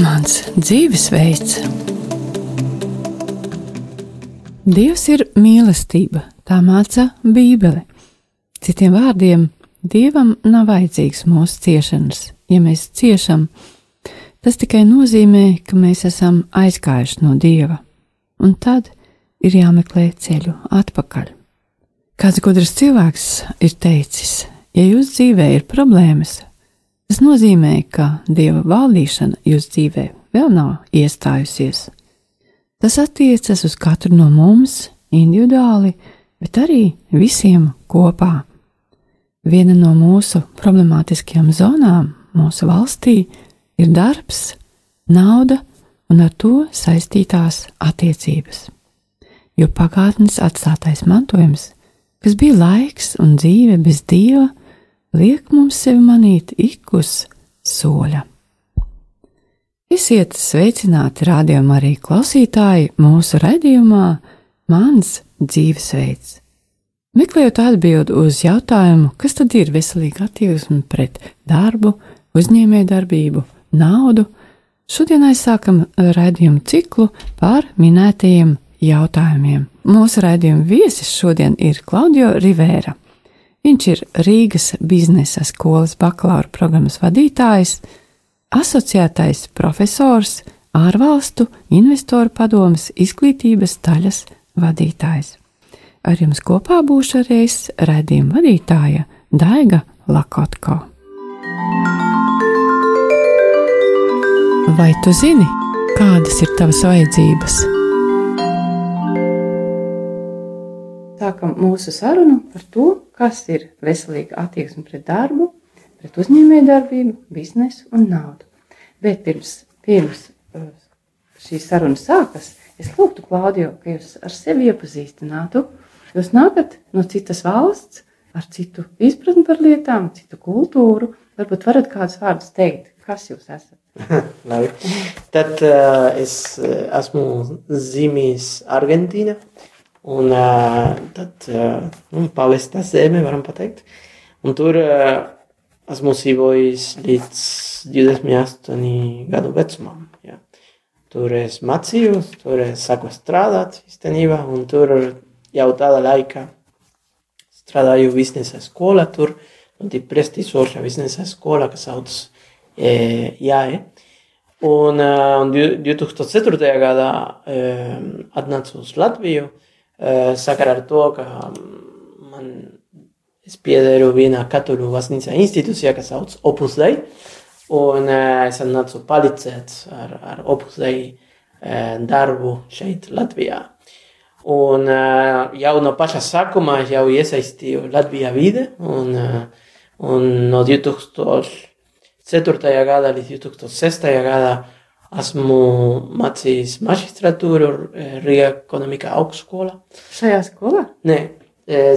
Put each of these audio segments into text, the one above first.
Mans dzīvesveids. Dievs ir mīlestība, tā māca Bībele. Citiem vārdiem, Dievam nav vajadzīgs mūsu ciešanas. Ja mēs ciešam, tas tikai nozīmē, ka mēs esam aizgājuši no Dieva, un tad ir jāmeklē ceļu atpakaļ. Kāds gudrs cilvēks ir teicis, ja jūsu dzīvē ir problēmas, Tas nozīmē, ka dieva valdīšana jūsu dzīvē vēl nav iestājusies. Tas attiecas uz katru no mums individuāli, bet arī visiem kopā. Viena no mūsu problemātiskajām zonām mūsu valstī ir darbs, nauda un ar to saistītās attiecības. Jo pagātnes atstātais mantojums, kas bija laiks un dzīve bez dieva, liek mums sevi manīt ik uz soļa. Esiet sveicināti rādījumā arī klausītāji mūsu raidījumā Mans dzīvesveids. Meklējot atbildi uz jautājumu, kas tad ir veselīga attieksme pret darbu, uzņēmējdarbību, naudu, šodien aizsākam raidījumu ciklu par minētajiem jautājumiem. Mūsu raidījuma viesis šodien ir Klaudio Rivēra. Viņš ir Rīgas biznesa skolas bakalaura programmas vadītājs, asociētais profesors, ārvalstu investoru padomas izglītības daļas vadītājs. Ar jums kopā būšu arī redzējuma vadītāja Daiga Lakotko. Vai tu zini, kādas ir tavas vajadzības? Sākam mūsu sarunu par to, kas ir veselīga attieksme pret darbu, pret uzņēmējdarbību, biznesu un naudu. Bet pirms, pirms uh, šīs sarunas sākas, es lūgtu Klaudio, ka jūs ar sevi iepazīstinātu. Jūs nākat no citas valsts, ar citu izpratni par lietām, citu kultūru. Varbūt varat kādus vārdus teikt, kas jūs esat. Tad uh, es uh, esmu zīmējis Argentīnu. Un tad nu, pavesta zeme, varam pateikt. Un tur esmu dzīvojis līdz 28 gadu vecumam. Ja. Tur es mācījos, tur es sāku strādāt īstenībā, un tur jau tādā laikā strādāju biznesa skolā, tur ļoti prestižoša biznesa skolā, kas sauc e, JAE. Un, un 2004. gadā e, atnācu uz Latviju, sakarā ar to, ka man es piederu vienā katoļu baznīcā institūcijā, kas sauc Opus Dei, un uh, es nācu palīdzēt ar, ar Opus Dei darbu šeit Latvijā. Un jau no paša sākuma jau iesaistīju Latvijā vide, un, un no 2004. gada līdz 2006. gadā Esmu mācījis maģistratūru Rīgā ekonomikā augstskolā. Šajā skolā? Nē,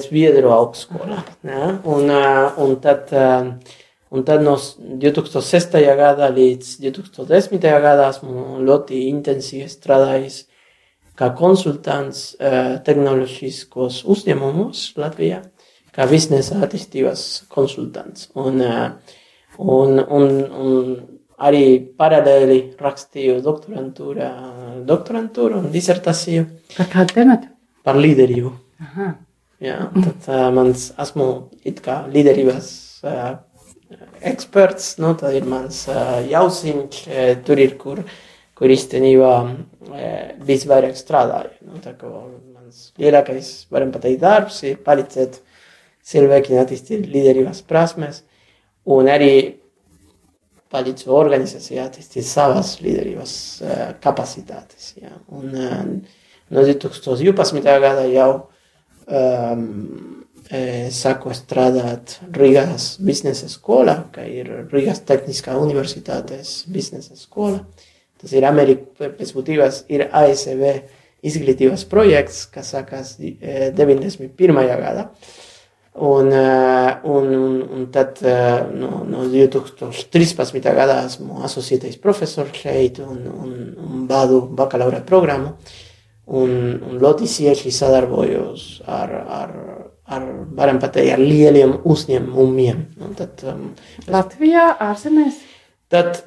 Zviedru augstskolā. Ja? Un, un, tad, un tad no 2006. gada līdz 2010. gadā esmu ļoti intensīvi strādājis kā konsultants tehnoloģiskos uzņēmumos Latvijā, kā biznesa attīstības konsultants. Un, un, un, un arī paralēli rakstīju doktorantūrā, doktorantūru un disertāciju. Par kādu tematu? Par līderību. Aha. Jā, tad uh, mans esmu it kā līderības uh, eksperts, nu, tā ir mans uh, jausiņš, uh, tur ir, kur, kur īstenībā uh, visvairāk strādāju. Nu, tā kā mans lielākais, varam pateikt, darbs ir palīdzēt cilvēkiem attīstīt līderības prasmes un arī palīdz organizācijai attīstīt savas līderības uh, kapacitātes. Ja. Un, uh, no 2012. gada jau um, sāku strādāt Rīgas biznesa skolā, ka ir Rīgas Tehniskā universitātes biznesa skola. Tas ir Amerika, pēc būtības ir ASV izglītības projekts, kas sākās 91. gadā. Un, eh, un, un, un tad eh, no, no 2013. gadā esmu asociētais profesors šeit un, un, un vadu bakalaura programmu. Un, un ļoti cieši sadarbojos ar, ar, ar, varam pateikt, ar lieliem uzņēmumiem. Tad, um, Latvijā, ārzemēs? Tad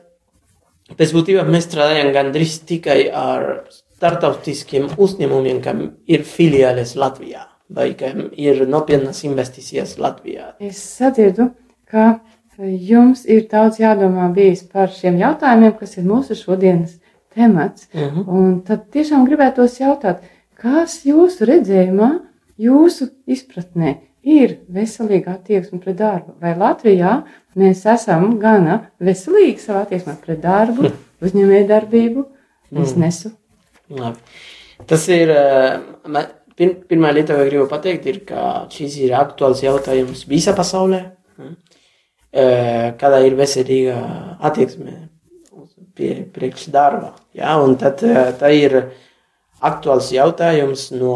pēc būtībā mēs strādājam gandrīz tikai ar startautiskiem uzņēmumiem, kam ir filiāles Latvijā vai kam ir nopietnas investīcijas Latvijā. Es sadzirdu, ka jums ir daudz jādomā bijis par šiem jautājumiem, kas ir mūsu šodienas temats. Uh -huh. Un tad tiešām gribētos jautāt, kas jūsu redzējumā, jūsu izpratnē ir veselīga attieksme pret darbu? Vai Latvijā mēs esam gana veselīgi savā attieksmē pret darbu, uzņēmēju darbību, biznesu? Labi. Tas ir ma- pir, pirmā lieta, ko gribu pateikt, ir, ka šis ir aktuāls jautājums visā pasaulē. Mm. Eh, Kāda ir veselīga attieksme pie priekš darba? Ja? Un tad eh, tā ir aktuāls jautājums no,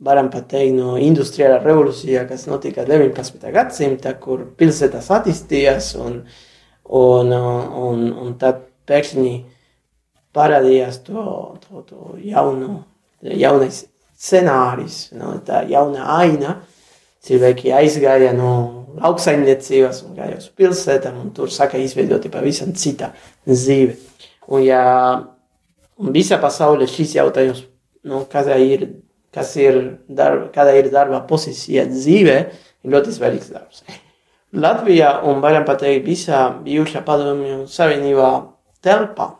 varam pateikt, no industriālā revolūcijā, kas notika 19. gadsimta, kur pilsētas attīstījās un, un, un, un tad pēkšņi parādījās to, to, to jaunu, jaunais scenārijs, no, tā jauna aina. Cilvēki aizgāja no lauksaimniecības un gāja uz pilsētām, un tur sāka izveidot pavisam cita dzīve. Un, ja, un visā pasaulē šis jautājums, nu, kas ir, kas ir darba, kāda ir darba pozīcija dzīvē, ir ļoti svarīgs darbs. Latvijā un varam pateikt visā bijušā padomju savienībā telpā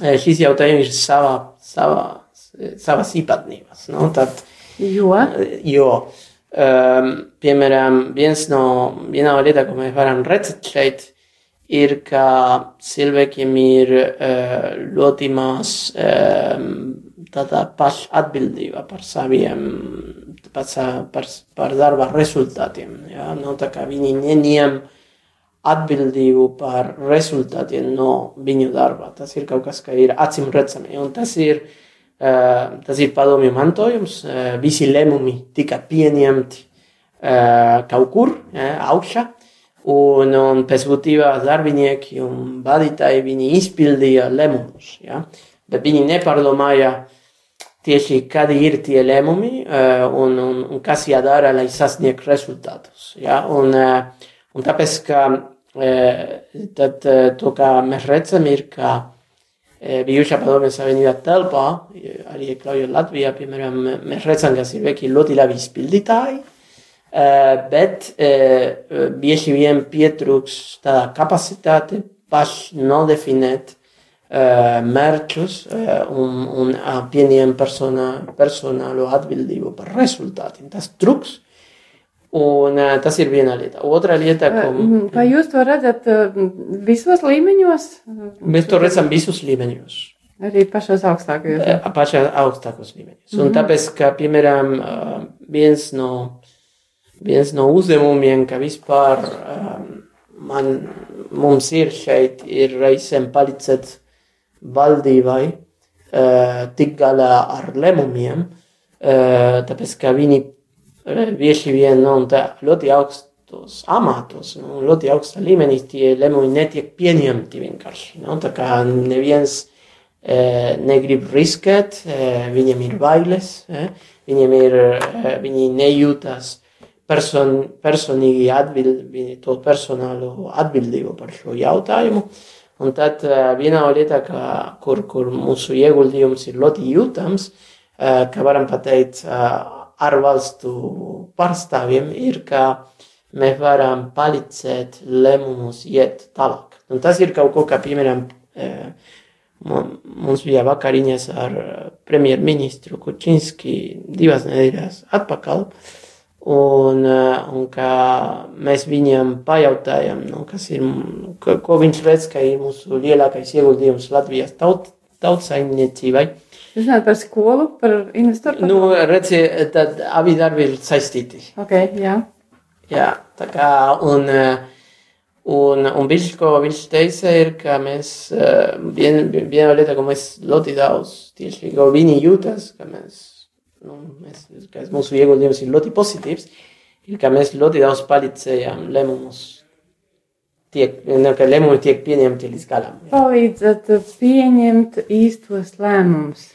Eh, šis jautājums ir savā, savā, savas īpatnības. Nu, tad, Jo jo, um, piemēram, viens no, viena no lietām, ko mēs varam redzēt šeit, ir, ka cilvēkiem ir uh, ļoti maz um, tāda paša atbildība par saviem, par, par, par darba rezultātiem. Ja? Nu, tā kā viņi neņem atbildību par rezultātiem no viņu darba. Tas ir kaut kas, kas ir acīm redzami. Un tas ir, uh, tas ir padomju mantojums. Visi lēmumi tika pieņemti kaut kur augšā. Un, un pēc būtības darbinieki un vadītāji viņi izpildīja lēmumus. Ja? Bet viņi nepārdomāja tieši kādi ir tie lēmumi un, un, un kas jādara, lai sasniegtu rezultātus. Ja? Un, un tāpēc, ka tad, to, kā mēs redzam, ir, ka uh, bijušā padomju savienībā telpā, eh, arī iekļaujot Latvijā, piemēram, mēs redzam, ka cilvēki ir ļoti labi izpildītāji, uh, bet uh, bieži vien pietrūks tāda kapacitāte paši nodefinēt uh, mērķus uh, un, un uh, pieņem persona, personālo atbildību par rezultātiem. Tas trūks. Un uh, tas ir viena lieta. Otra lieta, ko Mm, Vai jūs to redzat uh, visos līmeņos? mēs to redzam visus līmeņos. Arī pašos augstākajos. Eh, pašā augstākos līmeņos. Un tāpēc, ka, piemēram, eh, viens no, viens no uzdevumiem, ka vispār eh, man, mums ir šeit, ir reizēm palīdzēt valdībai eh, tik galā ar lēmumiem, eh, tāpēc, ka viņi eh, bieži vien nu, tā, ļoti augstos amatos, nu, ļoti augstā līmenī tie lēmumi netiek pieņemti vienkārši. Nu, tā kā neviens eh, negrib riskēt, eh, viņiem ir bailes, eh, viņiem ir, eh, viņi nejūtas person, personīgi atbild, viņi to personālo atbildību par šo jautājumu. Un tad eh, viena no lietām, ka- kur, kur mūsu ieguldījums ir ļoti jūtams, eh, ka varam pateikt eh, ārvalstu pārstāvjiem, ir, ka mēs varam palīdzēt lēmumus iet tālāk. Un tas ir kaut ko, kā piemēram, Mu- Mums bija vakariņas ar premjerministru Kučinski divas nedēļas atpakaļ. Un, eh, un kā mēs viņam pajautājām, nu, kas ir, ko, ko viņš redz, ka ir mūsu lielākais ieguldījums Latvijas taut, tautsaimniecībai. Jūs runājat par skolu, par investoru? Nu, redzi, tad abi darbi ir saistīti. Ok, jā. Jā, tā kā, un, eh, un, un viņš, ko viņš teica, ir, ka mēs, eh, vien, viena lieta, ko mēs ļoti daudz, tieši, ko viņi jūtas, ka mēs, nu, mēs, ka mūsu ieguldījums ir ļoti pozitīvs, ir, ka mēs ļoti daudz palīdzējām lēmumus, tiek, ka lēmumi tiek pieņemti līdz galam. Palīdzat pieņemt īstos lēmumus.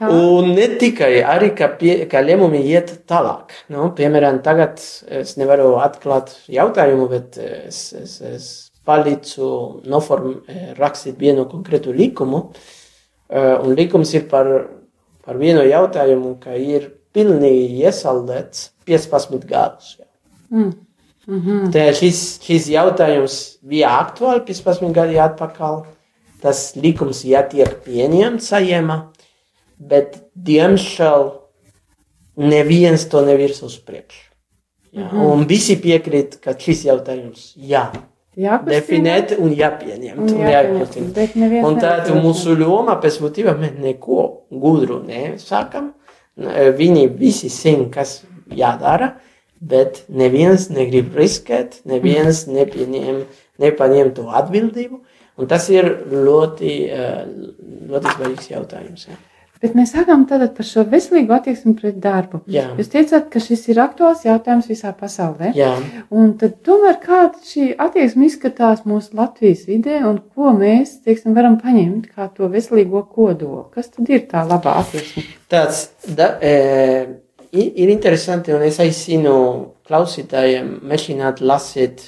Tā. Un ne tikai arī, ka, pie, ka lēmumi iet tālāk. Nu, piemēram, tagad es nevaru atklāt jautājumu, bet es, es, es palīdzu noform, rakstīt vienu konkrētu likumu. Un likums ir par, par vienu jautājumu, ka ir pilnīgi iesaldēts 15 gadus. Mm. Mm -hmm. Tā šis, šis jautājums bija aktuāli 15 gadi atpakaļ. Tas likums jātiek pieņemts saimā, bet diemžēl neviens to nevirs uz priekšu. Ja? Mm -hmm. Un visi piekrīt, ka šis jautājums jā. Definēt un jāpieņem. Un jāpieņem. Un tad mūsu loma pēc būtībā mēs neko gudru nesākam. Viņi visi zina, kas jādara bet neviens negrib riskēt, neviens nepieņem, nepaņem to atbildību. Un tas ir ļoti, eh, ļoti svarīgs jautājums. Ja. Bet mēs sākām par šo veselīgu attieksmi pret darbu. Jā. Jūs teicāt, ka šis ir aktuāls jautājums visā pasaulē. Tomēr kāda šī attieksme izskatās mūsu Latvijas vidē un ko mēs, teiksim, varam paņemt kā to veselīgo kodolu? Kas tad ir tā labā attieksme? Tāds, da, e, ir interesanti, un es aicinu klausītājiem mēģināt lasīt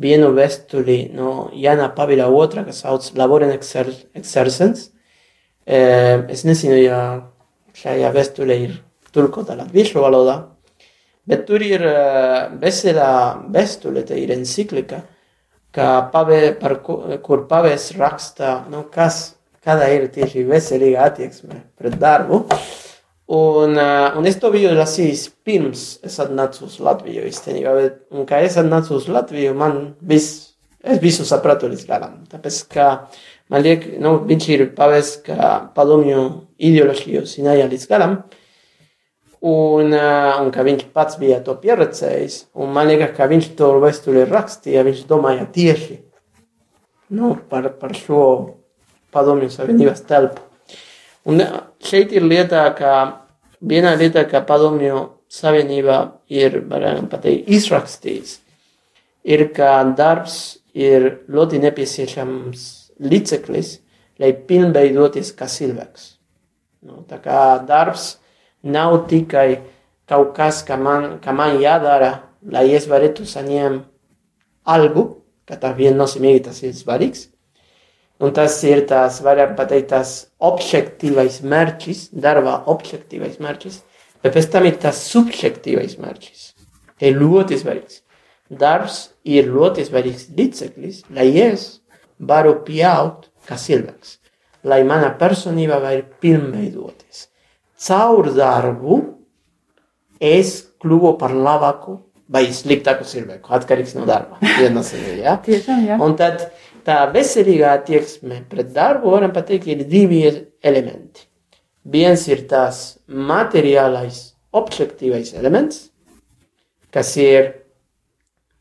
vienu vēstuli no Jana Pavila otrā, kas sauc Laboren Exercens. Es nezinu, ja šajā vēstulē ir tulkota latviešu valodā, bet tur ir vesela vēstule, te ir encyklika, ka pave, par, kur pavēs raksta, nu, kas, kāda ir tieši veselīga attieksme pret darbu. Uh, Un, uh, un es to biju lasījis pirms es atnācu uz Latviju īstenībā, bet, un kā es atnācu uz Latviju, man viss, es visu sapratu līdz galam. Tāpēc, ka man liek, nu, viņš ir pavēs, ka padomju ideoloģiju zināja līdz galam, un, uh, un ka viņš pats bija to pieredzējis, un man liekas, ka viņš to vēstuli rakstīja, viņš domāja tieši, nu, par, par šo padomju savienības telpu. Un šeit ir lietā, ka viena lieta, ka padomju savienībā ir, varam pateikt, izrakstīts, ir, ka darbs ir ļoti nepieciešams līdzeklis, lai pilnveidoties kā cilvēks. Nu, tā kā darbs nav tikai kaut kas, ka man, ka man jādara, lai es varētu saņemt algu, ka tā viennozīmīgi tas ir svarīgs, Un tas ir tās, varam pateikt, tās objektīvais mērķis, darbā objektīvais mērķis, bet pēc tam ir tas subjektīvais mērķis. Te ir ļoti svarīgs. Darbs ir ļoti svarīgs līdzeklis, lai es varu pieaugt kā cilvēks, lai mana personība var pilnveidoties. Caur darbu es kļuvu par labāku vai sliktāku cilvēku, atkarīgs no darba. ja? Tiešām, jā. Un tad tā veselīgā attieksme pret darbu, varam pateikt, ir divi elementi. Viens ir tās materiālais, objektīvais elements, kas ir,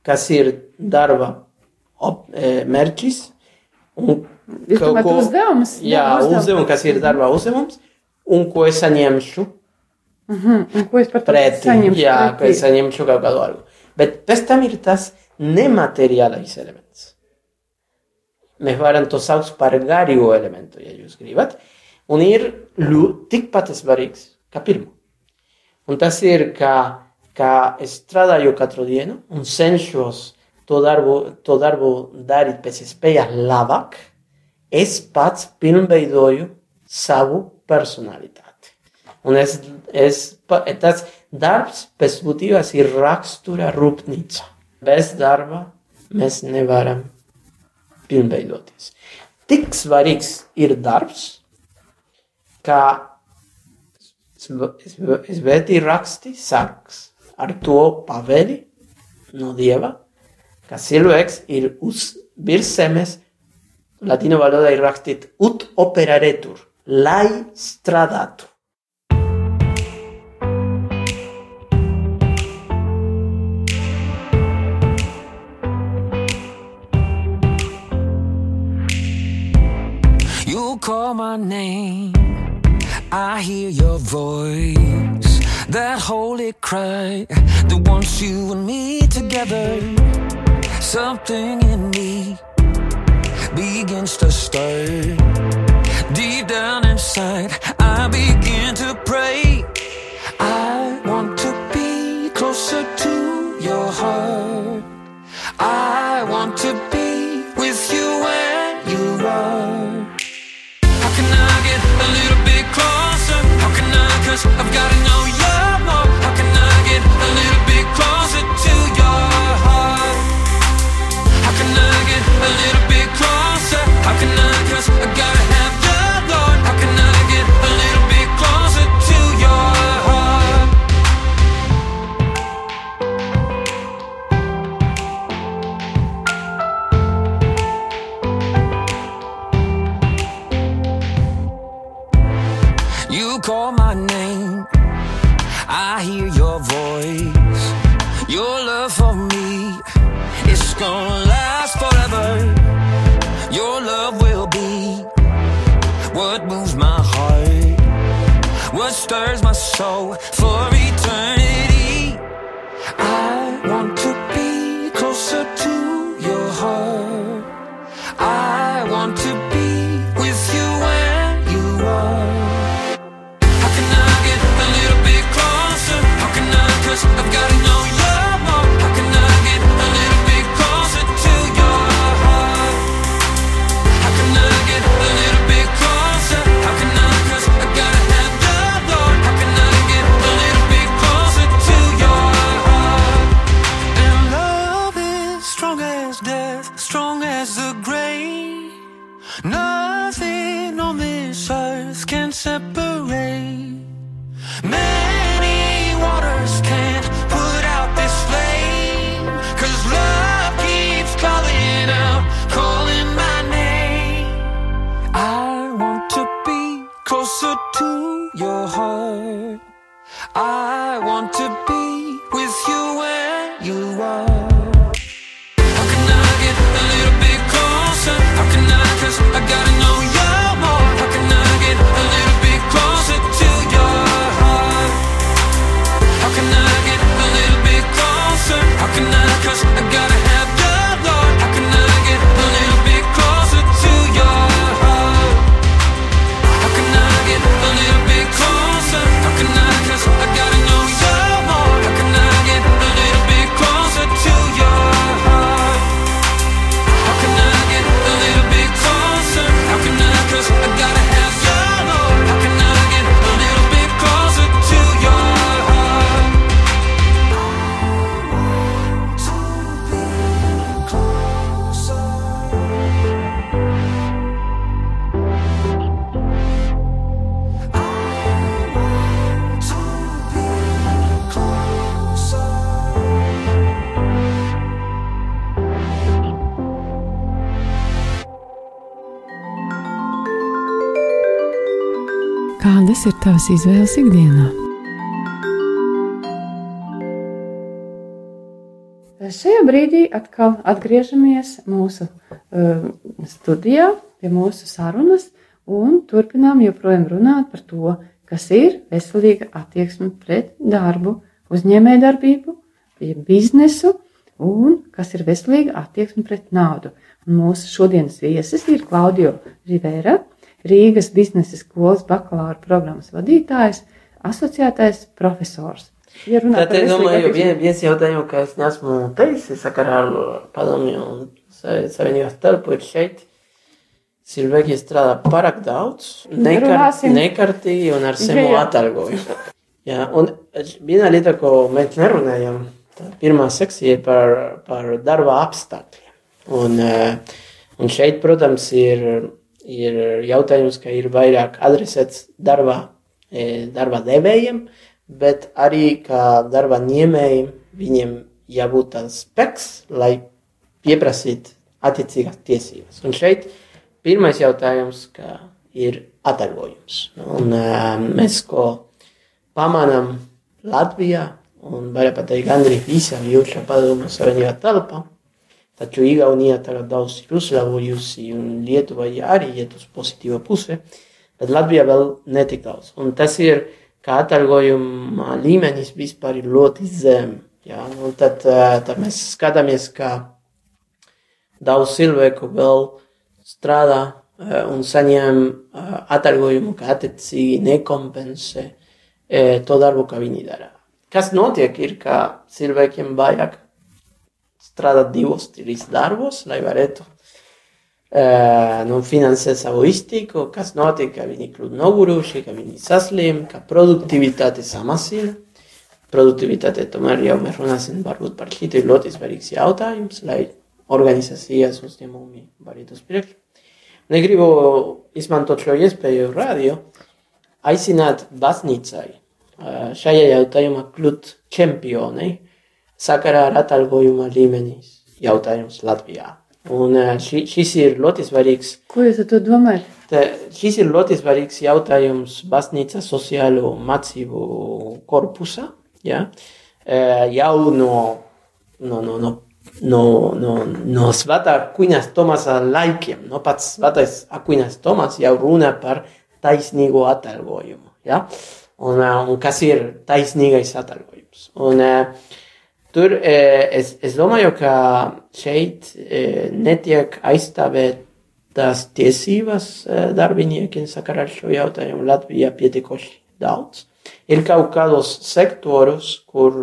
kas ir darba op, e, mērķis. Un kaut ko uzdevums. Jā, uzdevums, kas ir darba uzdevums, un ko es saņemšu. Uh mhm, -huh. Un ko es par to pretī, saņemšu? Jā, pretī. ko es saņemšu kaut kādu algu. Bet pēc tam ir tas nemateriālais elements mēs varam to saukt par garīgo elementu, ja jūs gribat. Un ir tikpat svarīgs kā pirmo. Un tas ir, ka, ka es strādāju katru dienu un cenšos to darbu, to darbu darīt pēc iespējas labāk. Es pats pilnveidoju savu personalitāti. Un es, es, tas darbs pēc būtības ir rakstura rūpnīca. Bez darba mēs nevaram pilnveidoties. Tik svarīgs ir darbs, kā svētī raksti sāks ar to pavēli no Dieva, ka cilvēks ir uz virs zemes, latīņu valodā ir rakstīt ut operaretur, lai strādātu. Call my name, I hear your voice. That holy cry that wants you and me together. Something in me begins to stir. Deep down inside, I begin to pray. I want to be closer to your heart. I I've got enough. Tavas izvēles ikdienā? Šajā brīdī atkal atgriežamies mūsu uh, studijā, pie mūsu sarunas, un turpinām joprojām runāt par to, kas ir veselīga attieksme pret darbu, uzņēmējdarbību, biznesu, un kas ir veselīga attieksme pret naudu. Un mūsu šodienas viesis ir Klaudio Rivera, Rīgas biznesa skolas bakalaura programmas vadītājs, asociētais profesors. Ja Tad es domāju, vien, viens jautājums, ka es neesmu teicis sakarā ar padomju un sa- savienības starpu ir šeit. Cilvēki strādā pārāk daudz, nekar, Runāsim. nekartīgi un ar zemu atalgojumu. Jā, un viena lieta, ko mēs nerunājam, tā pirmā sekcija ir par, par darba apstākļiem. Un, eh, un šeit, protams, ir, ir jautājums, ka ir vairāk adresēts darba, eh, darba devējiem, bet arī kā darba ņēmējiem viņiem jābūt tāds spēks, lai pieprasītu attiecīgās tiesības. Un šeit pirmais jautājums ir atalgojums. Un, uh, mēs ko pamanām Latvijā, un vairāk pat teikt, gandrīz visā jūšā padomu savienībā telpā. Taču Igaunijā tagad daudz ir uzlabojusi, un Lietuva arī iet uz pozitīvo pusi, bet Latvijā vēl netik daudz. Un tas ir, ka atalgojuma līmenis vispār ir ļoti zem. Ja? Un tad, eh, tad mēs skatāmies, ka daudz cilvēku vēl strādā eh, un saņem eh, atalgojumu, ka attiecīgi nekompensē to darbu, ko viņi dara. Kas notiek, ir, ka cilvēkiem vajag strādāt divos, trīs darbos, lai varētu uh, nu, finansēt savu iztiku, kas notiek, ka viņi kļūst noguruši, ka viņi saslim, ka produktivitāte samazina. Produktivitāte tomēr jau mēs runāsim varbūt par šito ir ļoti svarīgs jautājums, lai organizācijas uzņēmumi var iet uz priekšu. Un es gribu izmantot šo iespēju radio, aicināt baznīcai uh, šajā jautājumā kļūt čempionei sakarā ar atalgojuma līmenis jautājums Latvijā. Un eh, ši, šis ir ļoti svarīgs. Ko jūs ar to domājat? Te, šis ir ļoti svarīgs jautājums baznīcas sociālo mācību korpusā. Ja? Eh, Jau no, no, no, no, no, no, no svētā Aquinas Tomasa laikiem, no pats svētais Aquinas Tomas jau runā par taisnīgo atalgojumu. Ja? Un, eh, un kas ir taisnīgais atalgojums? Un, uh, Tur eh, es, es domāju, ka šeit eh, netiek aizstāvētas tiesības eh, darbiniekiem sakarā ar šo jautājumu Latvijā pietiekoši daudz. Ir kaut kādos sektoros, kur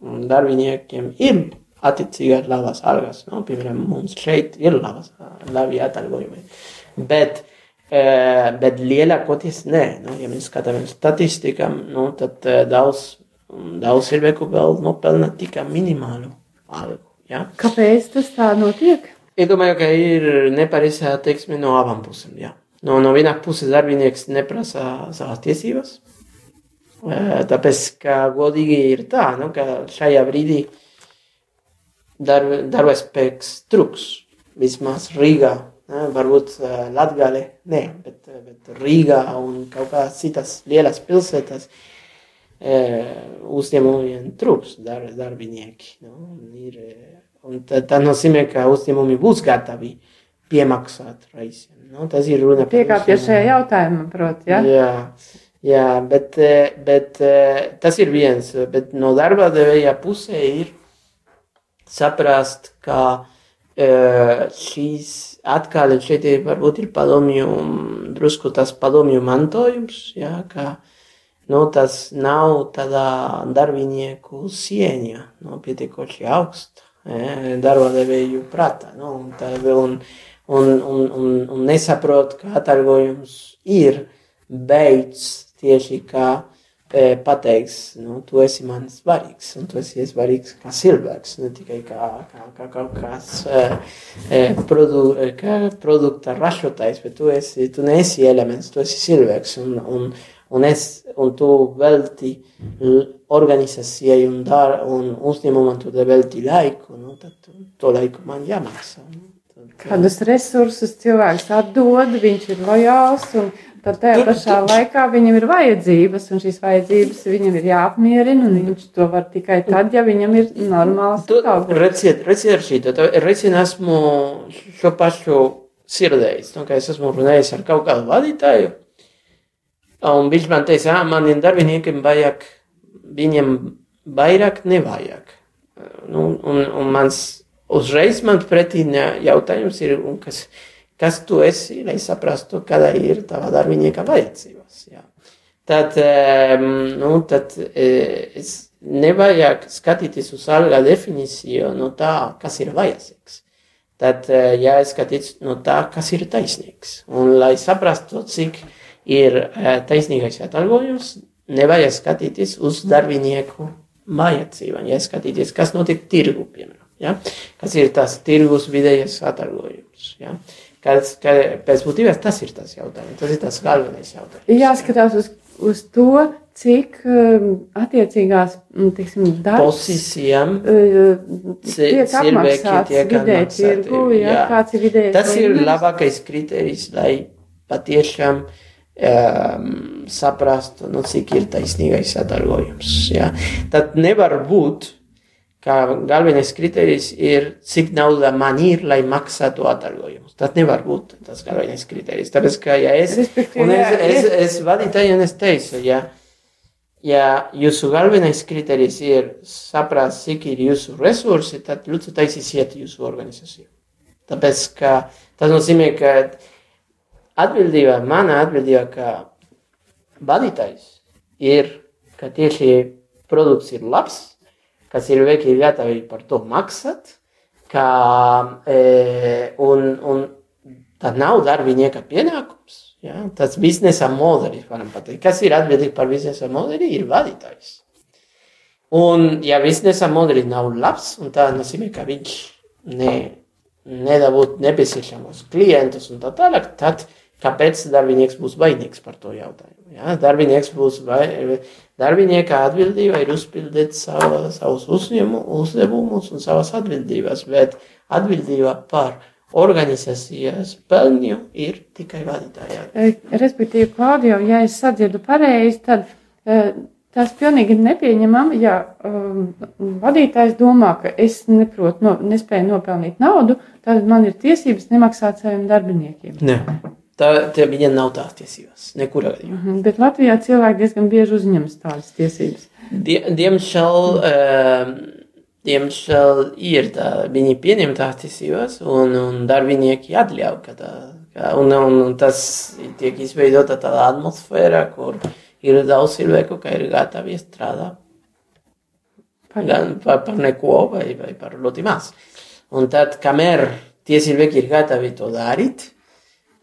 darbiniekiem ir attiecīgās labas algas. No? Piemēram, mums šeit ir labas, labi atalgojumi. Bet, bet lielākoties nē. No? Ja mēs skatāmies statistikām, no, tad daudz daudz cilvēku vēl nopelna tikai minimālu algu. Ja? Kāpēc tas tā notiek? Es domāju, ka ir nepareizā attieksme no abām pusēm. Ja? No, no vienas puses darbinieks neprasa savas tiesības, tāpēc, ka godīgi ir tā, nu, ka šajā brīdī darba, darba spēks trūks. Vismaz Rīgā, ne, varbūt Latgale, ne, bet, bet Rīgā un kaut kādas citas lielas pilsētas uzņēmumiem trūks dar, darbinieki. Nu, ir, un tā nozīmē, ka uzņēmumi būs gatavi piemaksāt reizēm. Nu, tas ir runa par Piekāpties šajā jautājumā, proti, ja? Jā, jā bet, bet tas ir viens, bet no darba devēja pusē ir saprast, ka šīs atkal šeit ir varbūt ir padomju, drusku tas padomju mantojums, jā, ka nu, tas nav tādā darbinieku cieņa, nu, pietiekoši augsta e, darba devēju prātā. Nu, un, un, un, un, un, un nesaprot, ka atalgojums ir beidz tieši kā e, pateiks, nu, tu esi man svarīgs, un tu esi svarīgs kā cilvēks, ne tikai kā, kā, kā kaut kāds e, e, produ, e, kā produkta ražotājs, bet tu, esi, tu neesi elements, tu esi cilvēks, un, un, un, es, un tu velti organizācijai un, dar, un uzņēmumam tu velti laiku, nu, tad to laiku man jāmaksā. Nu, tad, Kādus resursus cilvēks atdod, viņš ir lojāls, un tad tajā pašā laikā viņam ir vajadzības, un šīs vajadzības viņam ir jāapmierina, un viņš to var tikai tad, ja viņam ir normāls Tu redziet, redziet ar šito, tā- reizē esmu šo pašu sirdējis, nu, ka es esmu runājis ar kaut kādu vadītāju, un viņš man teica, ah, maniem darbiniekiem vajag, viņiem vairāk nevajag. Nu, un, un mans uzreiz man pretī jautājums ir, kas, kas tu esi, lai saprastu, kāda ir tava darbinieka vajadzības. Jā. Tad, nu, tad eh, es nevajag skatīties uz alga definīciju no tā, kas ir vajadzīgs. Tad eh, jāskatās no tā, kas ir taisnīgs. Un, lai saprastu, cik ir eh, taisnīgais atalgojums, nevajag skatīties uz darbinieku vajadzībām. Jāskatīties, kas notiek tirgu, piemēram. Ja? Kas ir tas tirgus vidējais atalgojums. Ja? Kas, ka, pēc būtības tas ir tas jautājums. Tas ir tas galvenais jautājums. Jāskatās uz, uz to, cik um, attiecīgās mm, teiksim, darbs Pozīcijām uh, tiek apmaksāts apmaksāti, tirgu, ja, jā. kāds ir vidējais Tas ir labākais kriterijs, lai patiešām um, saprastu, nu, cik ir taisnīgais atalgojums. Ja. Tad nevar būt, ka galvenais kriterijs ir, cik nauda man ir, lai maksātu atalgojumus. Tas nevar būt tas galvenais kriterijs. Tāpēc, ka ja es, un es, es, es vadītāju un es teicu, ja, ja jūsu galvenais kriterijs ir saprast, cik ir jūsu resursi, tad lūdzu taisīsiet jūsu organizāciju. Tāpēc, ka tas nozīmē, ka atbildība, mana atbildība, kā vadītājs, ir, ka tieši produkts ir labs, kas ir veikli gatavi par to maksāt, ka, e, un, un tā nav darbinieka pienākums. Ja? Tas biznesa modelis, varam pateikt. Kas ir atbildīgs par biznesa modeli, ir vadītājs. Un, ja biznesa modelis nav labs, un tā nozīmē, ka viņš ne, nedabūt nepieciešamos klientus un tā tālāk, tad kāpēc darbinieks būs vainīgs par to jautājumu? Ja? Darbinieks būs vai, darbinieka atbildība ir uzpildīt sava, savus uzņēmu, uzdevumus un savas atbildības, bet atbildība par organizācijas pelņu ir tikai vadītājā. E, Respektīvi, Klaudio, ja es sadzirdu pareizi, tad e, tas pilnīgi ir nepieņemami, ja um, vadītājs domā, ka es neprotu, no, nespēju nopelnīt naudu, tad man ir tiesības nemaksāt saviem darbiniekiem. Ne. Tā, tā viņam nav tās tiesības, nekurā gadījumā. Mhm, Bet Latvijā cilvēki diezgan bieži uzņemas tādas tiesības. Die, diemžēl, uh, diemžēl ir tā, viņi pieņem tās tiesības, un, un darbinieki atļauj, ka tā, un, un, un tas tiek izveidota tāda atmosfēra, kur ir daudz cilvēku, ka ir gatavi strādāt Par- par, par neko vai, vai par ļoti maz. Un tad, kamēr tie cilvēki ir gatavi to darīt,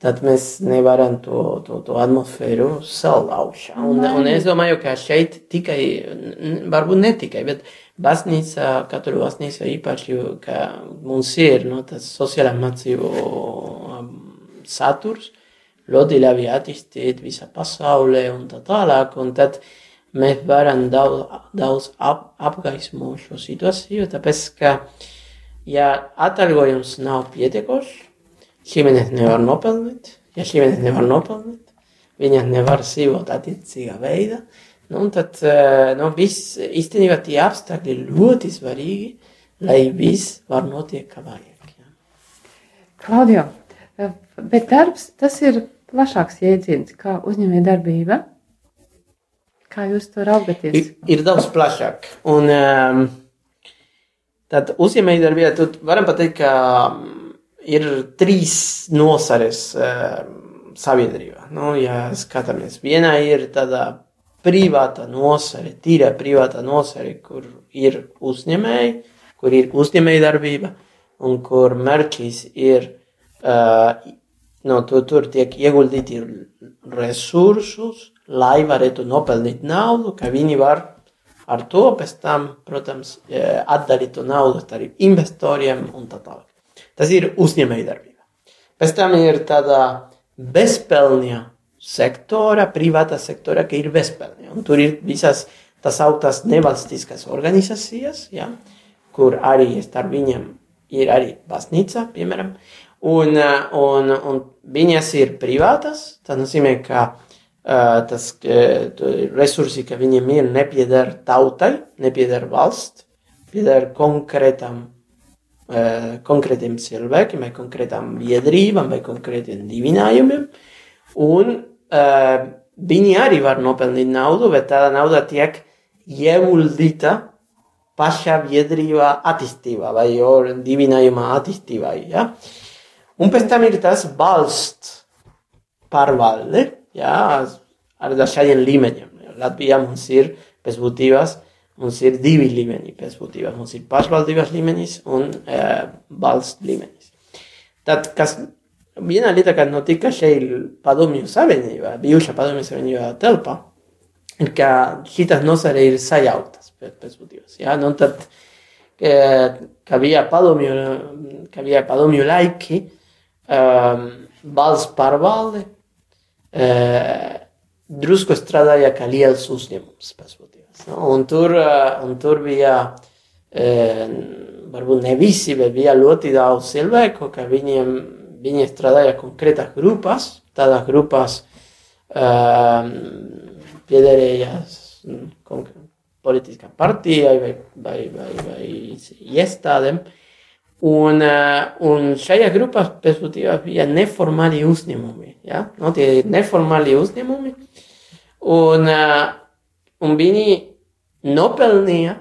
tad mēs nevaram to, to, to atmosfēru salauzt. Un, un es domāju, ka šeit tikai, varbūt ne tikai, bet baznīca, katru baznīca īpaši, ka mums ir no, tas sociālā mācību um, saturs, ļoti labi attīstīt visā pasaulē un tā tālāk. Un tad mēs varam daudz, daudz ap, apgaismot šo situāciju, tāpēc, ka, ja atalgojums nav pietiekošs, ģimenes nevar nopelnīt, ja ģimenes nevar nopelnīt, viņas nevar dzīvot attiecīgā veidā, nu, tad, eh, nu, viss, īstenībā tie apstākļi ļoti svarīgi, lai viss var notiek kā vajag. Ja. Klaudio, e, bet darbs tas ir plašāks jēdziens kā uzņēmē darbība. Kā jūs to raugaties? Ir, ir daudz plašāk. Un, um, tad uzņēmējdarbībā varam pateikt, ka ir trīs nosares um, sabiedrībā. Nu, ja skatāmies, viena ir tāda privāta nosare, tīra privāta nosare, kur ir uzņēmēji, kur ir uzņēmējdarbība un kur mērķis ir, uh, no, tur, tur tiek ieguldīti resursus, lai varētu nopelnīt naudu, ka viņi var ar to pēc tam, protams, eh, atdalīt to naudu arī investoriem un tā tālāk. Tas ir uzņēmējdarbība. Pēc tam ir tāda bezpelnija sektora, privāta sektora, ka ir bezpelnija. Un tur ir visas tas augtās nevalstiskas organizācijas, ja, kur arī starp viņiem ir arī baznīca, piemēram, un, eh, un, un viņas ir privātas, tas nozīmē, ka Uh, tas uh, resursi, ka viņiem ir, nepieder tautai, nepieder valsts, pieder konkrētam, uh, konkrētiem cilvēkiem, vai konkrētām biedrībām, vai konkrētiem divinājumiem. Un uh, viņi arī var nopelnīt naudu, bet tā nauda tiek ieguldīta pašā biedrībā attīstībā vai divinājuma attīstībā. Ja? Un pēc tam ir tas balsts pārvalde, jā, ar dažādiem līmeņiem. Latvijā mums ir pēc būtības, mums ir divi līmeņi pēc būtības. Mums ir pašvaldības līmenis un e, valsts līmenis. Tad, kas viena lieta, kas notika šeit padomju savienībā, bijušā padomju savienībā telpā, ir, ka šitas nozare ir sajauktas pēc, pēc būtības. Jā, nu tad, e, ka bija padomju, ka bija padomju laiki, um, valsts pārvalde, eh, drusku strādāja kā liels uzņēmums. pasūtījās, No? Un, tur, eh, un tur bija, eh, varbūt ne visi, bet bija ļoti daudz cilvēku, ka viņiem, viņi strādāja konkrētās grupās, tādās grupās eh, piederējās mm, konkr- politiskā partijai vai, vai, vai, vai iestādēm. Un, uh, un šajā grupā pēc būtībā bija neformāli uzņēmumi. Ja? No, tie ir neformāli uzņēmumi. Un, uh, un viņi nopelnīja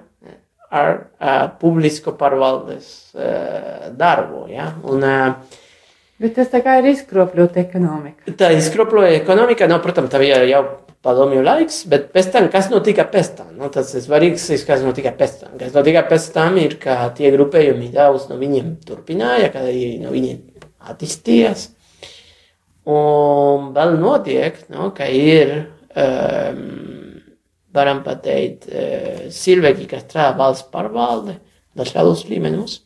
ar uh, publisko pārvaldes uh, darbu. Ja? Un, uh, Bet tas tā kā ir izkropļot ekonomiku. Tā izkropļoja ekonomika, no, protams, tā bija jau padomju laiks, bet pēc tam, kas notika pēc tam? Nu, tas ir svarīgs, kas notika pēc tam. Kas notika pēc tam ir, ka tie grupējumi daudz no viņiem turpināja, ka no viņiem attīstījās. Un vēl notiek, nu, ka ir, um, varam pateikt, uh, cilvēki, kas strādā valsts pārvalde dažādos līmeņos,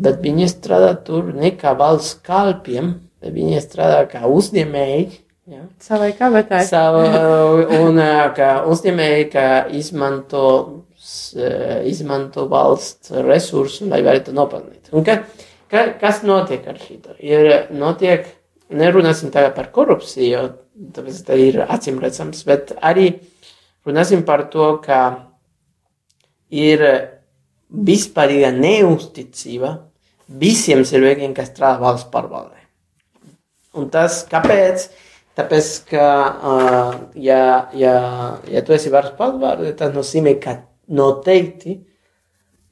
bet viņi strādā tur ne kā valsts kalpiem, bet viņi strādā kā uzņēmēji. Ja? Savai kabatai. Savu, un ā, ka uzņēmēji, ka izmanto, ā, izmanto valsts resursu, lai varētu nopelnīt. Un ka, ka, kas notiek ar šito? Ir notiek, nerunāsim tagad par korupciju, jo tāpēc tā ir acīm redzams, bet arī runāsim par to, ka ir vispārīga neusticība visiem cilvēkiem, kas strādā valsts pārvaldē. Un tas kāpēc? Tāpēc, ka, uh, ja, ja, ja tu esi varas pārvalde, tas nozīmē, ka noteikti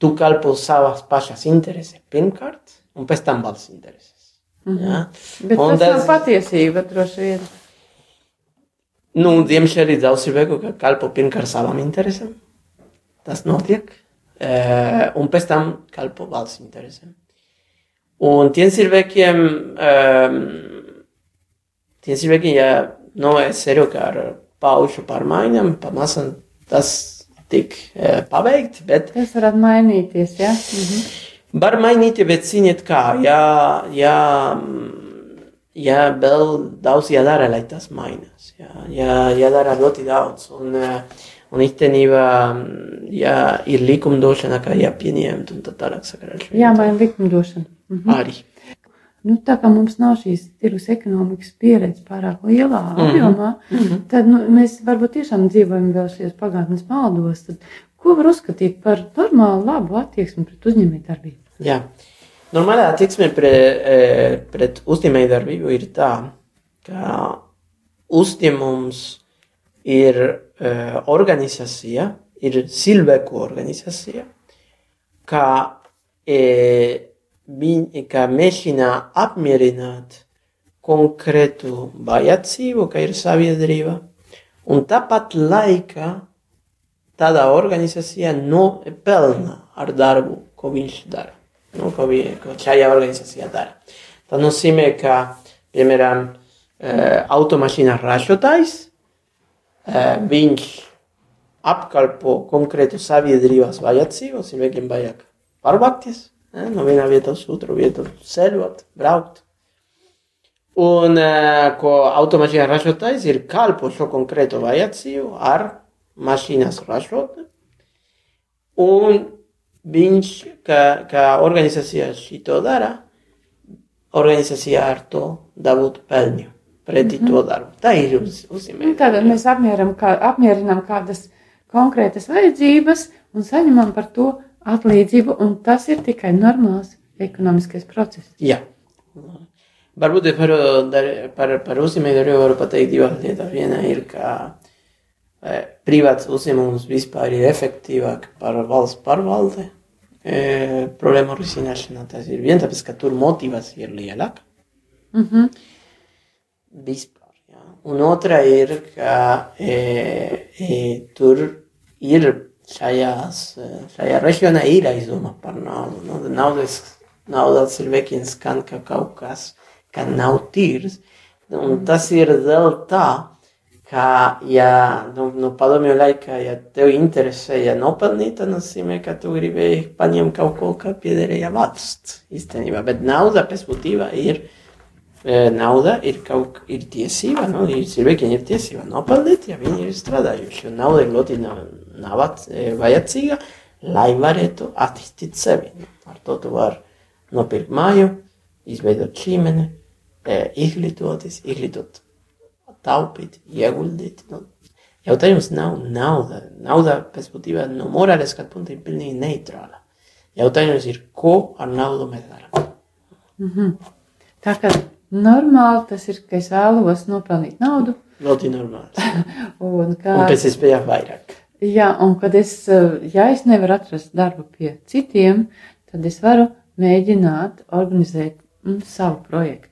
tu kalpo savas pašas intereses pirmkārt, un pēc tam valsts intereses. Mm -hmm. ja? Bet Un tas nav patiesība, droši vien. Nu, diemžēl daudz cilvēku, ka kalpo pirmkārt savam interesam. Tas notiek. Uh, un pēc tam kalpo valsts interesam. Un tiem cilvēkiem, um, tiem cilvēkiem, ja no es ceru, ka ar paušu pārmaiņām pamazam tas tik uh, paveikt, bet Tas varētu mainīties, jā. Ja? Mhm. Var mainīt, bet ziniet kā, ja, ja, ja vēl daudz jādara, lai tas mainās. Ja, ja, jādara ļoti daudz. Un, eh, un īstenībā, ja ir likumdošana, kā jāpieņem, un tā tālāk sakarā. ar šo Jāmaina likumdošana. Mhm. Arī. Nu, tā kā mums nav šīs tirgus ekonomikas pieredzes pārāk lielā apjomā, mm -hmm. tad nu, mēs varbūt tiešām dzīvojam vēl šajos pagātnes maldos. Tad, ko var uzskatīt par normālu, labu attieksmi pret uzņēmējdarbību? Jā. Normālā attieksme pret, eh, pret uzņēmējdarbību ir tā, ka uzņēmums ir uh, organizācija, ir cilvēku organizācija, ka, e, ka mēģina apmierināt konkrētu vajadzību, ka ir sabiedrība, un tāpat laikā tādā organizācijā nopelna ar darbu, ko viņš dara. Nu, ko, vi, ko šajā organizācijā dara. Tas nozīmē, ka, piemēram, eh, automašīnas ražotājs, eh, viņš apkalpo konkrētu sabiedrības vajadzību, cilvēkiem vajag pārvākties, eh, no viena vietas uz otru vietu, ceļot, braukt. Un eh, ko automašīnas ražotājs ir kalpo šo konkrētu vajadzību ar mašīnas ražotni. Un viņš, kā, kā organizācija šito dara, organizācija ar to dabūt peļņu pretī mm -hmm. to darbu. Tā ir uz, uzzīmē. Nu, Tātad mēs apmieram, kā, apmierinām kādas konkrētas vajadzības un saņemam par to atlīdzību, un tas ir tikai normāls ekonomiskais process. Jā. Varbūt par, par, par uzņēmēju varu pateikt divas lietas. Viena ir, ka e, privāts uzņēmums vispār ir efektīvāk par valsts pārvalde. E, problēmu risināšanā tas ir viens, tāpēc, ka tur motivācija ir lielāka. Mm -hmm. Vispār, jā. Un otra ir, ka e, e, tur ir šajās, e, šajā reģionā ir aizdoma par naudu. Nu, naudas, nauda cilvēkiem skan kā kaut kas, ka nav tīrs. Un tas ir dēļ tā, ka, ja nu, nu, padomju laikā, ja tev interesē, ja nopelnīt, tad nozīmē, ka tu gribēji paņemt kaut ko, kā piederēja valsts īstenībā. Bet nauda pēc būtībā ir E, nauda ir kaut ir tiesība, nu, ir cilvēkiem ir tiesība nopelnīt, ja viņi ir strādājuši. Un nauda ir ļoti nav, nav at- e, vajadzīga, lai varētu attīstīt sevi. Ar to tu vari nopirkt māju, izveidot ģimeni, e, izglītoties, izglītot, taupīt, ieguldīt. Nu, jautājums nav nauda. Nauda pēc būtībā no morāles skatu punkta ir pilnīgi neitrāla. Jautājums ir, ko ar naudu mēs darām. Tā kā normāli tas ir, ka es vēlos nopelnīt naudu, Ļoti normāli. un, kā, Un pēc iespējām vairāk. jā, un kad es, eh, ja es nevaru atrast darbu pie citiem, tad es varu mēģināt organizēt mm, savu projektu.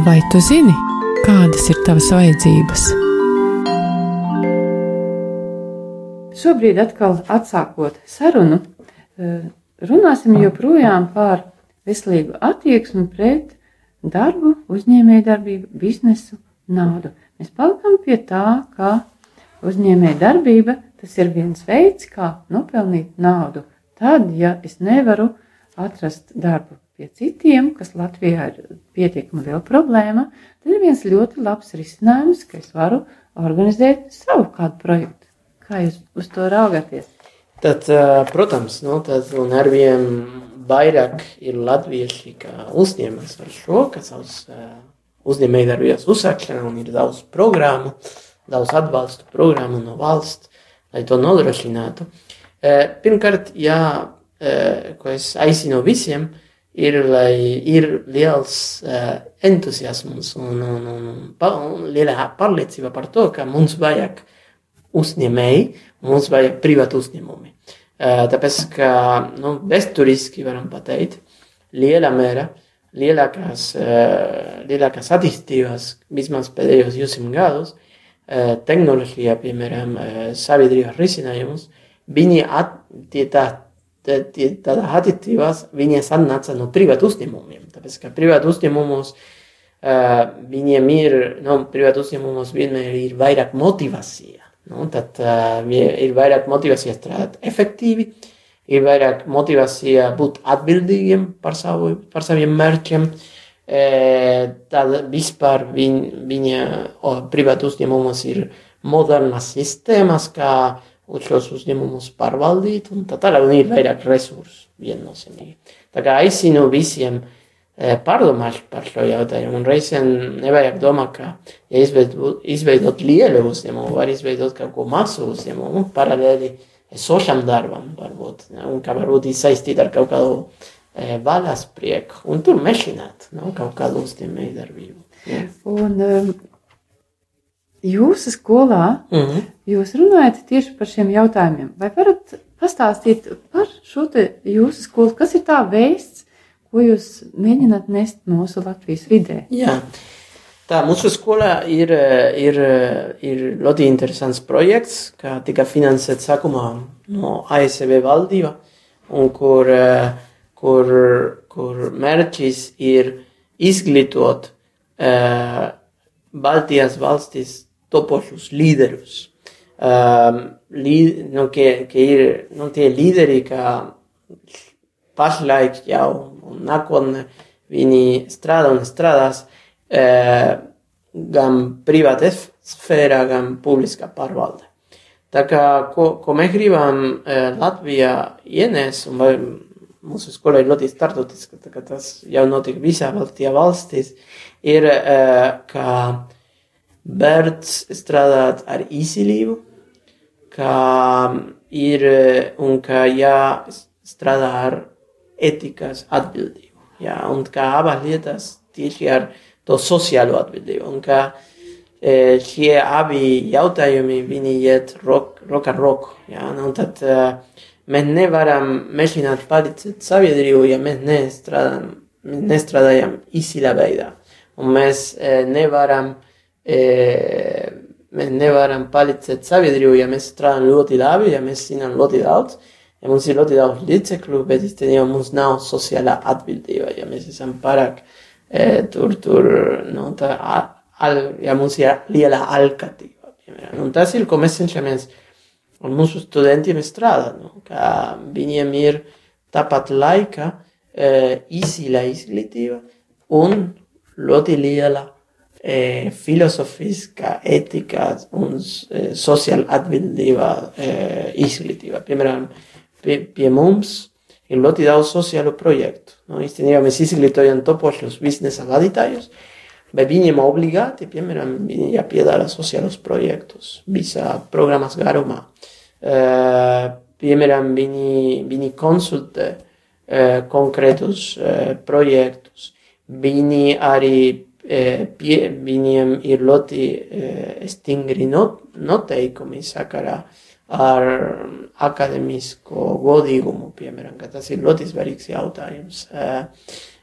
Vai tu zini, kādas ir tavas vajadzības? Šobrīd, atkal atsākot sarunu, eh, runāsim joprojām par veselīgu attieksmi pret darbu, uzņēmējdarbību, biznesu, naudu. Mēs palikam pie tā, ka uzņēmējdarbība tas ir viens veids, kā nopelnīt naudu. Tad, ja es nevaru atrast darbu pie citiem, kas Latvijā ir pietiekami liela problēma, tad ir viens ļoti labs risinājums, ka es varu organizēt savu kādu projektu. Kā jūs uz to raugāties? Tad, protams, nu, tad un arvien vairāk ir latvieši, kā uzņemas ar šo, ka savus uzņēmējdarbības uzsākšana un ir daudz programmu, daudz atbalstu programmu no valsts, lai to nodrošinātu. Pirmkārt, jā, ko es aicinu visiem, ir, lai ir liels uh, entuziasms un, un, un, un, pa- un liela pārliecība par to, ka mums vajag uzņēmēji, mums vajag privāti uzņēmumi. Uh, tāpēc, ka nu, vēsturiski varam pateikt, lielā mērā, lielākās, uh, lielākās attīstības, vismaz pēdējos 200 gadus, uh, tehnoloģija, piemēram, uh, sabiedrības risinājumus, viņi at, tie tā tad tādā attiecībās viņas atnāca no privātu uzņēmumiem. Tāpēc, ka privātu uzņēmumos uh, viņiem ir, nu, privātu uzņēmumos vienmēr ir vairāk motivācija. Nu, tad uh, ir vairāk motivācija strādāt efektīvi, ir vairāk motivācija būt atbildīgiem par, savu, par saviem mērķiem. E, tad vispār viņ, viņa o, privātu uzņēmumos ir modernas sistēmas, kā uz šos uzņēmumus pārvaldīt, un tā tālāk un ir vairāk resursu viennozīmīgi. Tā kā aicinu visiem e, pārdomāt par šo jautājumu, un reizēm nevajag domāt, ka, ja izveidot, izveidot lielu uzņēmumu, var izveidot kaut ko mazu uzņēmumu, paralēli esošam darbam, varbūt, ne, un kā varbūt izsaistīt ar kaut kādu e, vaļas prieku, un tur meklēt nu, kaut kādu uzņēmēju darbību. Ja. Un um, jūsu skolā Mm -hmm. jūs runājat tieši par šiem jautājumiem. Vai varat pastāstīt par šo te jūsu skolu, kas ir tā veids, ko jūs mēģināt nest mūsu Latvijas vidē? Jā. Tā mūsu skolā ir, ir, ir ļoti interesants projekts, kā tika finansēts sākumā no ASV valdība, un kur, kur, kur mērķis ir izglītot uh, Baltijas valstis topošus līderus. Um, lī, nu, ka, ka ir nu, tie līderi, kā pašlaik jau un nākotnē viņi strādā un strādās eh, gan privātā sfērā, gan publiskā pārvalde. Tā kā, ko, ko mēs gribam eh, Latvijā ienest, un vai mūsu skola ir ļoti startautiska, tā kā tas jau notiek visā Baltijā valstīs, ir, eh, ka bērns strādāt ar izcilību, ka ir eh, un ka jāstrādā ar etikas atbildību. Jā, un kā abas lietas tieši ar to sociālo atbildību. Un ka e, šie abi jautājumi viņi iet rok, rok ar roku. Jā, nu, un tad e, mēs nevaram mēģināt palīdzēt sabiedrību, ja mēs nestrādājam, nestrādājam izcilā veidā. Un mēs e, nevaram mēs nevaram palīdzēt sabiedrību, ja mēs strādājam ļoti labi, ja mēs zinām ļoti daudz, ja mums ir ļoti daudz līdzekļu, bet īstenībā mums nav sociālā atbildība, ja mēs esam pārāk e, tur, tur, nu, tā, al, ja mums ir liela alkatība, piemēram. Un tas ir, ko mēs cenšamies ar mūsu studentiem strādāt, nu, ka viņiem ir tāpat laika e, izcila izglītība un ļoti liela e, filozofiska, etika un e, sociāla atbildība e, izglītība. Piemēram, pie, pie mums ir ļoti daudz sociālu projektu. No? Īstenībā mēs izglītojam topošos biznesa vadītājus, bet viņiem obligāti, piemēram, viņi jāpiedāvā sociālos projektus visā programmas garumā. E, piemēram, viņi, viņi konsultē e, konkrētus e, projektus. Viņi arī pie, viņiem ir ļoti e, stingri not, noteikumi sakarā ar akadēmisko godīgumu, piemēram, ka tas ir ļoti svarīgs jautājums. E,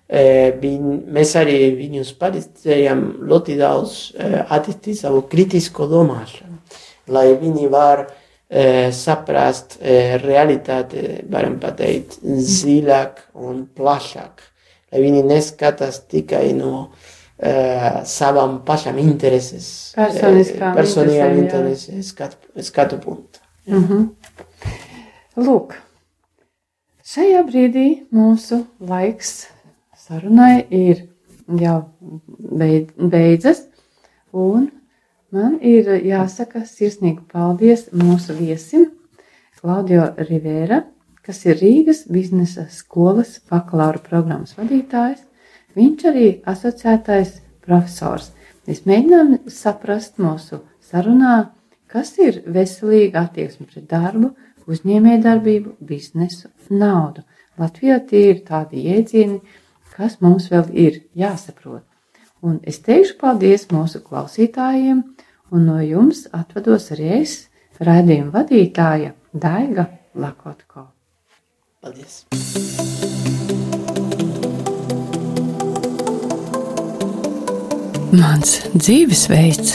e, viņ, mēs arī viņus palīdzējam ļoti daudz e, attīstīt savu kritisko domāšanu, lai viņi var e, saprast e, realitāti, varam pateikt, dziļāk un plašāk, lai viņi neskatās tikai no uh, savām pašām intereses, Personiskām eh, personīgām interesēm, skatu, skatu punktu. Mm -hmm. Lūk, šajā brīdī mūsu laiks sarunai ir jau beid, beidzas, un man ir jāsaka sirsnīgi paldies mūsu viesim, Klaudio Rivera, kas ir Rīgas biznesa skolas bakalaura programmas vadītājs. Viņš arī asociētais profesors. Mēs mēģinām saprast mūsu sarunā, kas ir veselīga attieksme pret darbu, uzņēmējdarbību, biznesu, naudu. Latvijā tie ir tādi jēdzieni, kas mums vēl ir jāsaprot. Un es teikšu paldies mūsu klausītājiem, un no jums atvados arī es, raidījuma vadītāja Daiga Lakotko. Paldies! Mans dzīvesveids